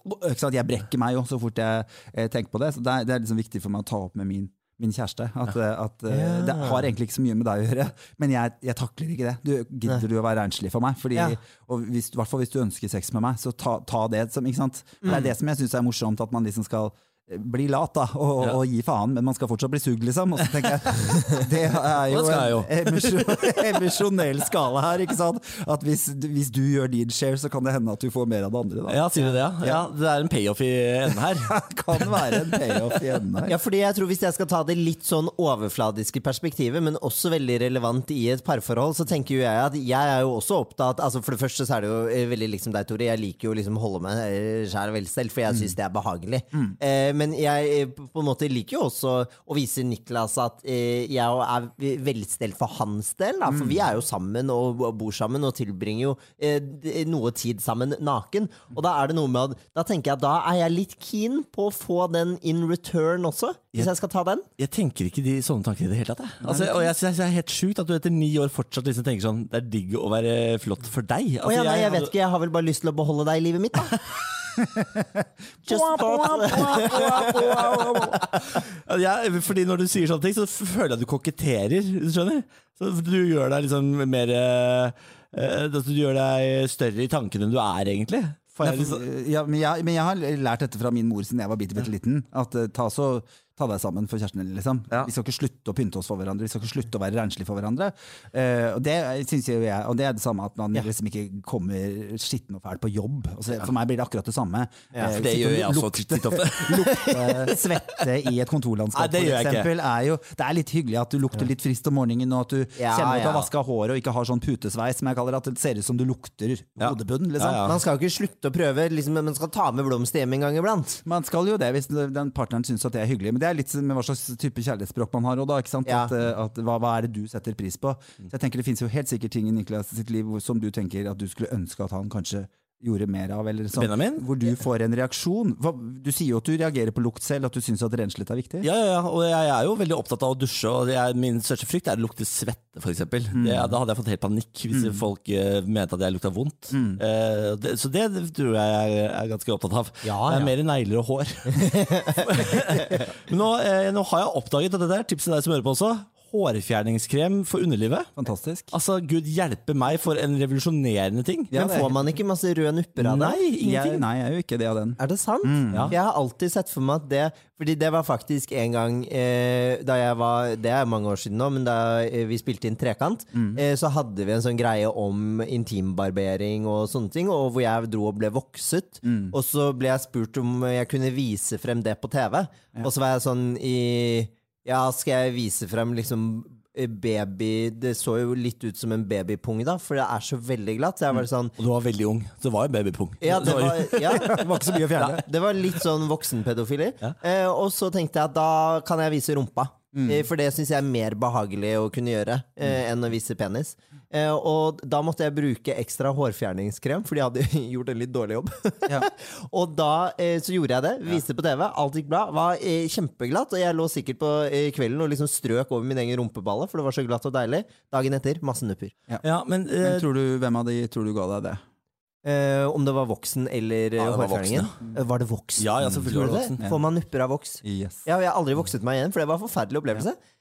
jeg brekker meg jo så fort jeg eh, tenker på det. Så det er, det er liksom viktig for meg å ta opp med min, min kjæreste. At, ja. at eh, Det har egentlig ikke så mye med deg å gjøre, men jeg, jeg takler ikke det. Du, gidder du å være renslig for meg? Fordi, Ja. og I hvert fall hvis du ønsker sex med meg, så ta, ta det som? Det Mm. er det som jeg syns er morsomt, at man liksom skal eh, bli lat da, og, Ja. og gi faen, men man skal fortsatt bli sugd, liksom. Og så tenker jeg, Det er jo Det jo. en emisjonell emosjonell skala her. ikke sant? At hvis, hvis du gjør din share, så kan det hende at du får mer av det andre. da. Ja, sier du det? Ja. ja, Det er en payoff i enden her. Kan være en payoff i enden her. Ja, fordi jeg tror Hvis jeg skal ta det litt sånn overfladiske perspektivet, men også veldig relevant i et parforhold, så tenker jo jeg at jeg er jo også opptatt altså For det første så er det jo eh, veldig liksom deg, Tore. Jeg liker jo liksom holde meg eh, sjæl vel selv, for jeg syns det er behagelig. Eh, men jeg eh, på en måte liker jo også å vise Niklas at eh, jeg er velstelt for hans del. Da, for vi er jo sammen og bor sammen og tilbringer jo eh, noe tid sammen naken. Og da er det noe med at Da tenker jeg at da er jeg litt keen på å få den in return også, hvis jeg skal ta den. Jeg tenker ikke de sånne tanker i det hele tatt. jeg. Altså, og jeg synes det er helt sjukt at du etter ni år fortsatt liksom tenker sånn Det er digg å være flott for deg. Å ja, nei, jeg vet ikke, jeg har vel bare lyst til å beholde deg i livet mitt, da. Just thought. Ja, fordi når du sier sånne ting, så føler jeg at du koketterer. Du skjønner? Så du gjør deg liksom mer eh, eh, Du gjør deg større i tankene enn du er, egentlig. Nei, for- ja, men, jeg, men jeg har lært dette fra min mor siden jeg var bitte, bitte liten. At eh, ta, så, ta deg sammen for kjæresten din, liksom. Ja. Vi skal ikke slutte å pynte oss for hverandre. Vi skal ikke slutte å være renslige for hverandre. Uh, og det synes jeg, og det er det samme at man liksom ikke kommer skitten og fæl på jobb. Altså, For meg blir det akkurat det samme. Ja, Eh, for det uh, gjør jeg også lukte- titt ofte. lukte svette i et kontorlandskap, Nei, det for eksempel, er jo Det er litt hyggelig at du lukter litt frist om morgenen, og at du Ja, kjenner at du har ja. vaska håret og ikke har sånn putesveis, som jeg kaller det, at det ser ut som du lukter Ja. hodebunn. Liksom. Ja, ja. Man skal jo ikke slutte å prøve, liksom, man skal ta med blomster hjem en gang iblant. Man skal jo det hvis den partneren syns at det er hyggelig. Men det er litt med hva slags type kjærlighetsspråk man har. Da? Ja. At, eh, at, hva, hva er det du setter pris på? Så jeg tenker Det finnes jo helt sikkert ting i Niklas sitt liv som du tenker at du skulle ønske at han kanskje gjorde mer av. Eller sånn, Benjamin? Hvor du får en reaksjon. Hva, du sier jo at du reagerer på lukt selv, at du syns at renslighet er viktig. ja, ja, ja, og jeg er jo veldig opptatt av å dusje. Og jeg, min største frykt er å lukte svette, f.eks. Mm. Da hadde jeg fått helt panikk hvis folk uh, mente at jeg lukta vondt. Eh, det, så det tror jeg jeg er ganske opptatt av. Ja, Det ja. er mer negler og hår. Men nå, uh, nå har jeg oppdaget, og det der tipset deg som hører på også, hårfjerningskrem for underlivet. Fantastisk. Altså, Gud hjelpe meg for en revolusjonerende ting. Ja, Men får man ikke masse røde nupper av det? Nei, Jeg, ingenting. nei, jeg er jo ikke det av den. Er det sant? ja. Jeg har alltid sett for meg at det Fordi det var faktisk en gang eh, Da jeg var Det er mange år siden nå, men da eh, vi spilte inn Trekant, eh, så hadde vi en sånn greie om intimbarbering og sånne ting, og hvor jeg dro og ble vokset. Og så ble jeg spurt om jeg kunne vise frem det på TV, og så var jeg sånn i Ja, skal jeg vise frem liksom eh, Baby Det så jo litt ut som en babypung, da, for det er så veldig glatt. Så jeg var sånn Og du var veldig ung. Så det var en babypung. Ja, det var, ja. Det var ikke så mye å fjerne. Det var litt sånn voksenpedofili. Eh, og så tenkte jeg at da kan jeg vise rumpa. Mm. for det syns jeg er mer behagelig å kunne gjøre eh, enn å vise penis. Eh, og da måtte jeg bruke ekstra hårfjerningskrem, fordi jeg hadde gjort en litt dårlig jobb. Ja. og da eh, så gjorde jeg det. Viste det på TV. Alt gikk bra. Var eh, kjempeglatt. Og jeg lå sikkert på eh, kvelden og liksom strøk over min egen rumpeballe, for det var så glatt og deilig. Dagen etter masse nupper. Ja, men, eh, Men tror du, hvem av de tror du ga deg det? Eh, om det var voksen eller Ja, var hårfjerningen. ja. Var det voksen? Ja, ja, selvfølgelig var det? voksen. Får man nupper av voks? Yes. Ja, jeg har aldri vokset meg igjen, for det var en forferdelig opplevelse. ja,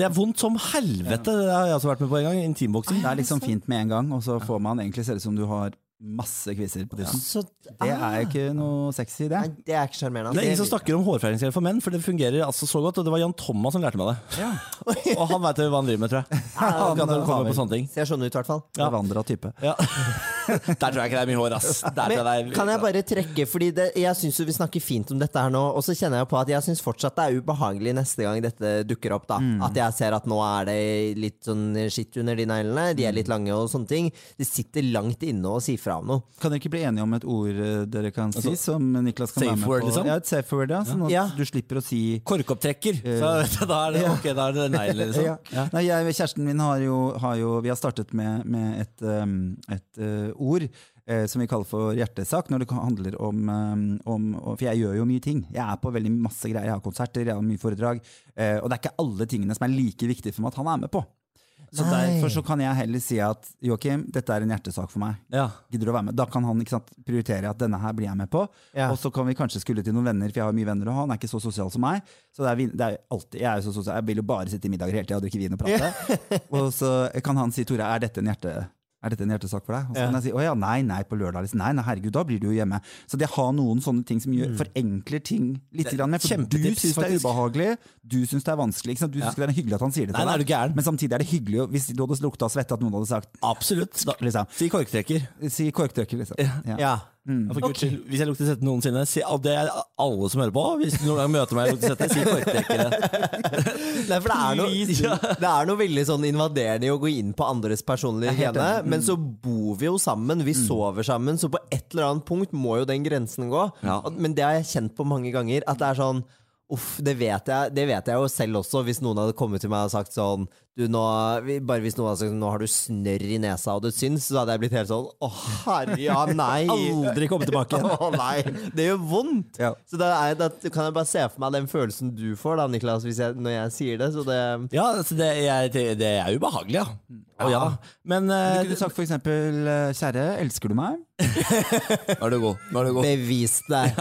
det er vondt som helvete. Det har jeg også vært med på en gang. Intimboksing. Det er liksom fint med en gang, og så får man egentlig se ut som du har masse kviser på tissen. Så, Det er jo ikke noe sexy, det. Nei, det er ikke sjarmerende. Det er ingen som altså. snakker om hårfjerningskrem for menn, for det fungerer altså så godt. Og det var Jan Thomas som lærte meg det. Og han veit hva han driver med, tror jeg. Han kan han komme på sånne ting. Ser sånn ut, i hvert fall. Ja. Vandra type. Ja. Der tror jeg ikke det er mye hår, ass. Der Men er, kan jeg bare trekke, fordi det, jeg syns vi snakker fint om dette her nå, og så kjenner jeg på at jeg syns fortsatt det er ubehagelig neste gang dette dukker opp. da At jeg ser at nå er det litt sånn skitt under de neglene, de er litt lange og sånne ting. Det sitter langt inne å si fra om noe. Kan dere ikke bli enige om et ord eh, dere kan si, som Niklas kan være med word, på? liksom? Ja, et safe word, ja. Sånn at Ja. du slipper å si Korkopptrekker. Så da er det, ok, da er det nei, liksom. Ja. Nei, jeg, kjæresten min har jo, har jo Vi har startet med, med et, um, et uh, ord som vi kaller for hjertesak, når det handler om, om For jeg gjør jo mye ting. Jeg er på veldig masse greier. Jeg har konserter, jeg har mye foredrag. og det er ikke alle tingene som er like viktige for meg at han er med på. Så Nei. Derfor så kan jeg heller si at Joakim, dette er en hjertesak for meg. Ja. Gidder du å være med? Da kan han ikke sant, prioritere at denne her blir jeg med på. Ja. Og så kan vi kanskje skulle til noen venner, for jeg har mye venner, og han er ikke så sosial som meg. Så det er, det er alltid, Jeg er jo så sosial, jeg vil jo bare sitte i middager hele tida og drikke vin og prate. og så kan han si Tore, er dette en hjerte... Er dette en hjertesak for deg? Og så kan jeg si å ja, nei, nei, på lørdag. Liksom. Nei, nei, herregud, da blir du jo hjemme. Så det har noen sånne ting som gjør, forenkler ting litt. Grann, for du syns det er ubehagelig, du syns det er vanskelig. Du syns det er hyggelig at han sier det Nei, til nei, du gæren? Men samtidig er det hyggelig hvis du hadde lukta svette at noen hadde sagt Absolutt. Liksom. si korktrekker. Si korktrekker, liksom. Ja. Ja, for okay. skyld, Hvis jeg lukter svette noensinne, si, og det er alle som hører på Hvis du noen gang møter meg og lukter svette, si korktrekkere. Nei, for det er, noe, ja. det er noe veldig sånn invaderende i å gå inn på andres personlige er hygiene. Mm. Men så bor vi jo sammen, vi sover sammen, så på et eller annet punkt må jo den grensen gå. Ja. Men det har jeg kjent på mange ganger. At det er sånn Uff, det vet, jeg, det vet jeg jo selv også, hvis noen hadde kommet til meg og sagt sånn du, nå, Bare hvis noen hadde sagt nå har du snørr i nesa og det syns, så hadde jeg blitt helt sånn Å, herre, ja, nei. Aldri komme tilbake igjen. Å nei, det gjør vondt! Ja. Så da, er, da kan jeg bare se for meg den følelsen du får da, Niklas, hvis jeg, når jeg sier det. Så det Ja, altså det, jeg, det, er ubehagelig, ja. ja. ja. Men Du eh, kunne sagt for eksempel eh, Kjære, elsker du meg? Nå er du god. Nå er du god. Bevis deg!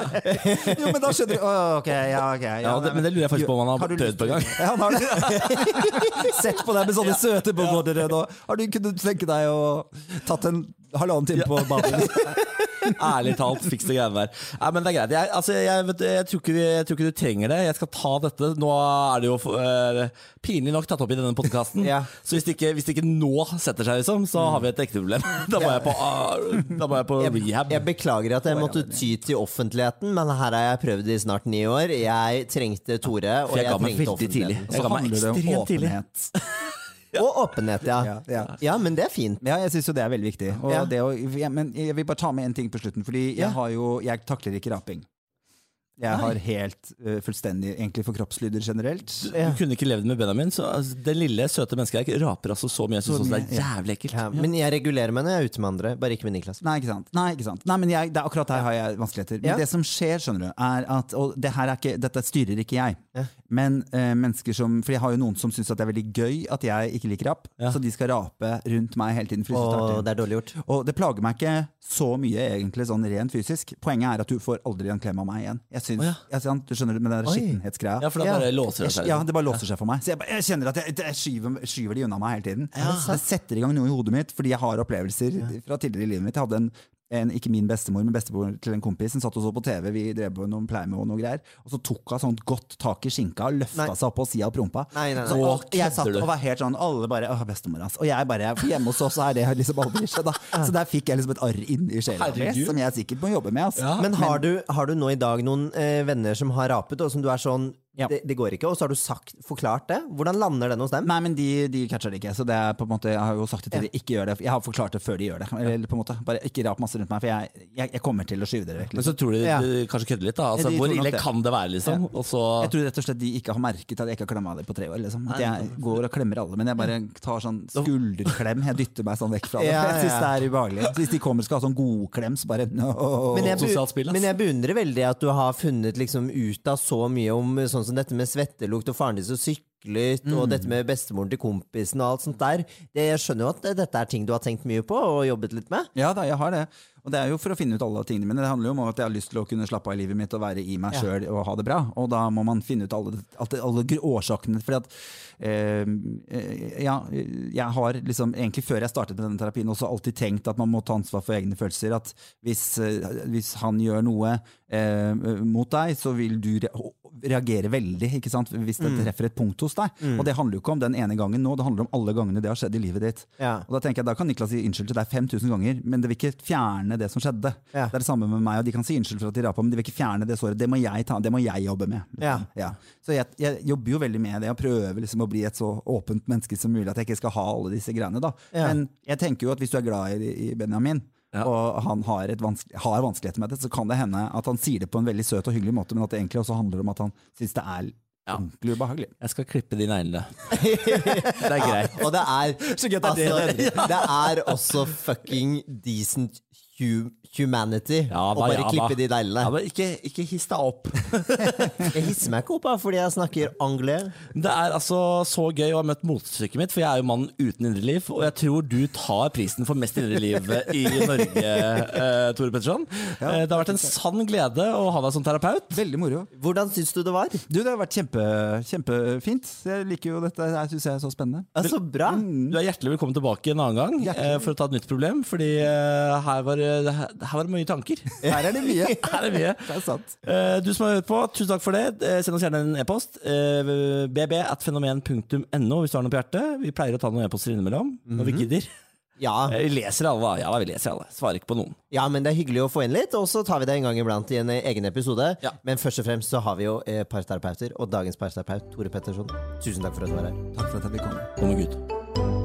Jo, men da skjønner du oh, ok, ja, ok ja, Ja, det, men det lurer jeg faktisk på om han har du prøvd på en gang. Ja, han har det. Sett på deg med sånne søte bogordere nå. Har du kunnet tenke deg å tatt en halvannen time på badet? Ærlig talt, fiks det greiene der. Nei, men det er greit. Jeg, altså, jeg, vet, jeg, tror ikke, jeg tror ikke du trenger det. Jeg skal ta dette. Nå er det jo uh, pinlig nok tatt opp i denne podkasten. Ja. Så hvis det, ikke, hvis det ikke nå setter seg, liksom, så har vi et ekte problem. Da må jeg på, uh, da må jeg på rehab. jeg beklager at jeg måtte ty til offentligheten, men her har jeg prøvd i snart ni år. Jeg trengte Tore, og jeg trengte veldig tidlig. offentligheten. Jeg Så ga meg handler det om ekstremt tidlig. Og åpenhet, ja. Ja, ja. Ja, men det er fint. Ja, jeg syns jo det er veldig viktig. Og Ja. det å, men jeg vil bare ta med en ting på slutten, fordi jeg Ja. har jo Jeg takler ikke raping. Jeg har helt uh, fullstendig egentlig for kroppslyder generelt. Du kunne ikke levd med Benjamin. Så, altså, det lille, søte mennesket her raper altså så mye. Jeg synes det er jævlig ekkelt. Ja, men jeg regulerer meg når jeg er ute med andre, bare ikke med Niklas. Nei, ikke sant. Nei, ikke sant. Nei, men jeg, det er akkurat her har jeg vanskeligheter. Men Ja. det som skjer, skjønner du, er at Og det her er ikke, dette styrer ikke jeg. Ja. Men uh, mennesker som For jeg har jo noen som syns det er veldig gøy at jeg ikke liker rap. Ja. Så de skal rape rundt meg hele tiden. Og det er dårlig gjort. Og det plager meg ikke så mye, egentlig, sånn rent fysisk. Poenget er at du får aldri en klem av meg igjen. Jeg syns, oh, ja. jeg, du skjønner med den skittenhetsgreia. Ja, for det bare låser seg. Ja, liksom. det bare låser seg for meg. Så jeg, jeg kjenner at jeg, jeg skyver, skyver de unna meg hele tiden. Det setter i gang noe i hodet mitt, fordi jeg har opplevelser fra tidligere i livet mitt. Jeg hadde en, en, ikke min bestemor, men bestemor til en kompis som satt og så på TV. Vi drev på noen pleier med og noe greier. Og så tok hun sånn godt tak i skinka og løfta Nei. seg opp på sida og prompa. Nei, nei, nei. Så, og jeg satt og var helt sånn Alle bare Å, bestemor, altså, Og jeg bare hjemme hos oss er det liksom aldri skjedd, da. Så der fikk jeg liksom et arr inn i sjela mi, som jeg sikkert må jobbe med, ass. Men har du, har du nå i dag noen eh, venner som har rapet, og som du er sånn Ja. det, det går ikke, og så har du sagt, forklart det? Hvordan lander den hos dem? Nei, men de, de catcher det ikke. Så det er på en måte Jeg har jo sagt det til de ikke gjør det. Jeg har forklart det før de gjør det. Eller på en måte Bare ikke rap masse rundt meg, for jeg, jeg, jeg kommer til å skyve dere vekk. Men så tror de Ja. de kanskje kødder litt, da. Altså, Ja, hvor ille det. kan det være, liksom? Og så Jeg tror rett og slett de ikke har merket at jeg ikke har klemma dem på tre år. Liksom. At jeg går og klemmer alle, men jeg bare tar sånn skulderklem. Jeg dytter meg sånn vekk fra det. Ja, Jeg syns det er ubehagelig. Hvis de kommer og skal ha sånn godklem, så bare no. Men jeg, spill, men jeg beundrer veldig at du har funnet liksom ut av så mye om sånn som dette med svettelukt og faren din som syklet, og dette med bestemoren til kompisen og alt sånt der. Det, jeg skjønner jo at dette er ting du har tenkt mye på og jobbet litt med. Ja da, jeg har det. Og det er jo for å finne ut alle tingene mine. Det handler jo om at jeg har lyst til å kunne slappe av i livet mitt og være i meg Ja. sjøl og ha det bra. Og da må man finne ut alle, alle, alle årsakene. Fordi at eh, eh, Ja, jeg har liksom egentlig før jeg startet med denne terapien også alltid tenkt at man må ta ansvar for egne følelser. At hvis, eh, hvis han gjør noe eh, mot deg, så vil du reagere veldig ikke sant? hvis det Mm. treffer et punkt hos deg. Og det handler jo ikke om den ene gangen nå, det handler om alle gangene det har skjedd i livet ditt. Ja. Og Da tenker jeg, da kan Niklas si unnskyld til deg 5000 ganger, men det vil ikke fjerne det som skjedde. Ja. Det er det samme med meg, og de kan si unnskyld for at de rapa, men de vil ikke fjerne det såret. Det må jeg ta, det må jeg jobbe med. Ja. Ja. Så jeg, jeg jobber jo veldig med det, og prøver liksom å bli et så åpent menneske som mulig, at jeg ikke skal ha alle disse greiene. da. Ja. Men jeg tenker jo at hvis du er glad i, i Benjamin, og han har, et har vanskeligheter med det, så kan det hende at han sier det på en veldig søt og hyggelig måte, men at det egentlig også handler om at han syns det er ordentlig ubehagelig. Jeg skal klippe de neglene. det er greit. Og det er, Så gøy det er altså, det. det er også fucking decent humanity Ja, hva, bare ja, klippe de neglene. Ja, ikke, ikke hiss deg opp. Jeg hisser meg ikke opp fordi jeg snakker anglais. Det er altså så gøy å ha møtt motstykket mitt, for jeg er jo mannen uten indre liv. Og jeg tror du tar prisen for mest indre liv i Norge, eh, Tore Petterson. Ja, det har vært en sann glede å ha deg som terapeut. Veldig moro. Hvordan syns du det var? Du, det har vært kjempe, kjempefint. Jeg liker jo dette. Jeg syns jeg er så spennende. Ja, så bra. Du er hjertelig velkommen tilbake en annen gang eh, for å ta et nytt problem, fordi eh, her, var, det- her var det mye tanker. Her er det mye. Her er det mye. Det er sant. Eh, Du som har hørt på, tusen takk for det. Eh, Send oss gjerne en e-post. Eh, bb.fenomen.no hvis du har noe på hjertet. Vi pleier å ta noen e-poster innimellom når vi gidder. Ja. Eh, Vi leser alle. Ja, vi leser alle. Svarer ikke på noen. ja, men det er hyggelig å få inn litt, og så tar vi det en gang iblant i en eh, egen episode. Ja. Men først og fremst så har vi jo eh, parterapeuter, og dagens parterapeut, Tore Petterson. Tusen takk for at du var her. Takk for at jeg fikk komme. Kom med Gud.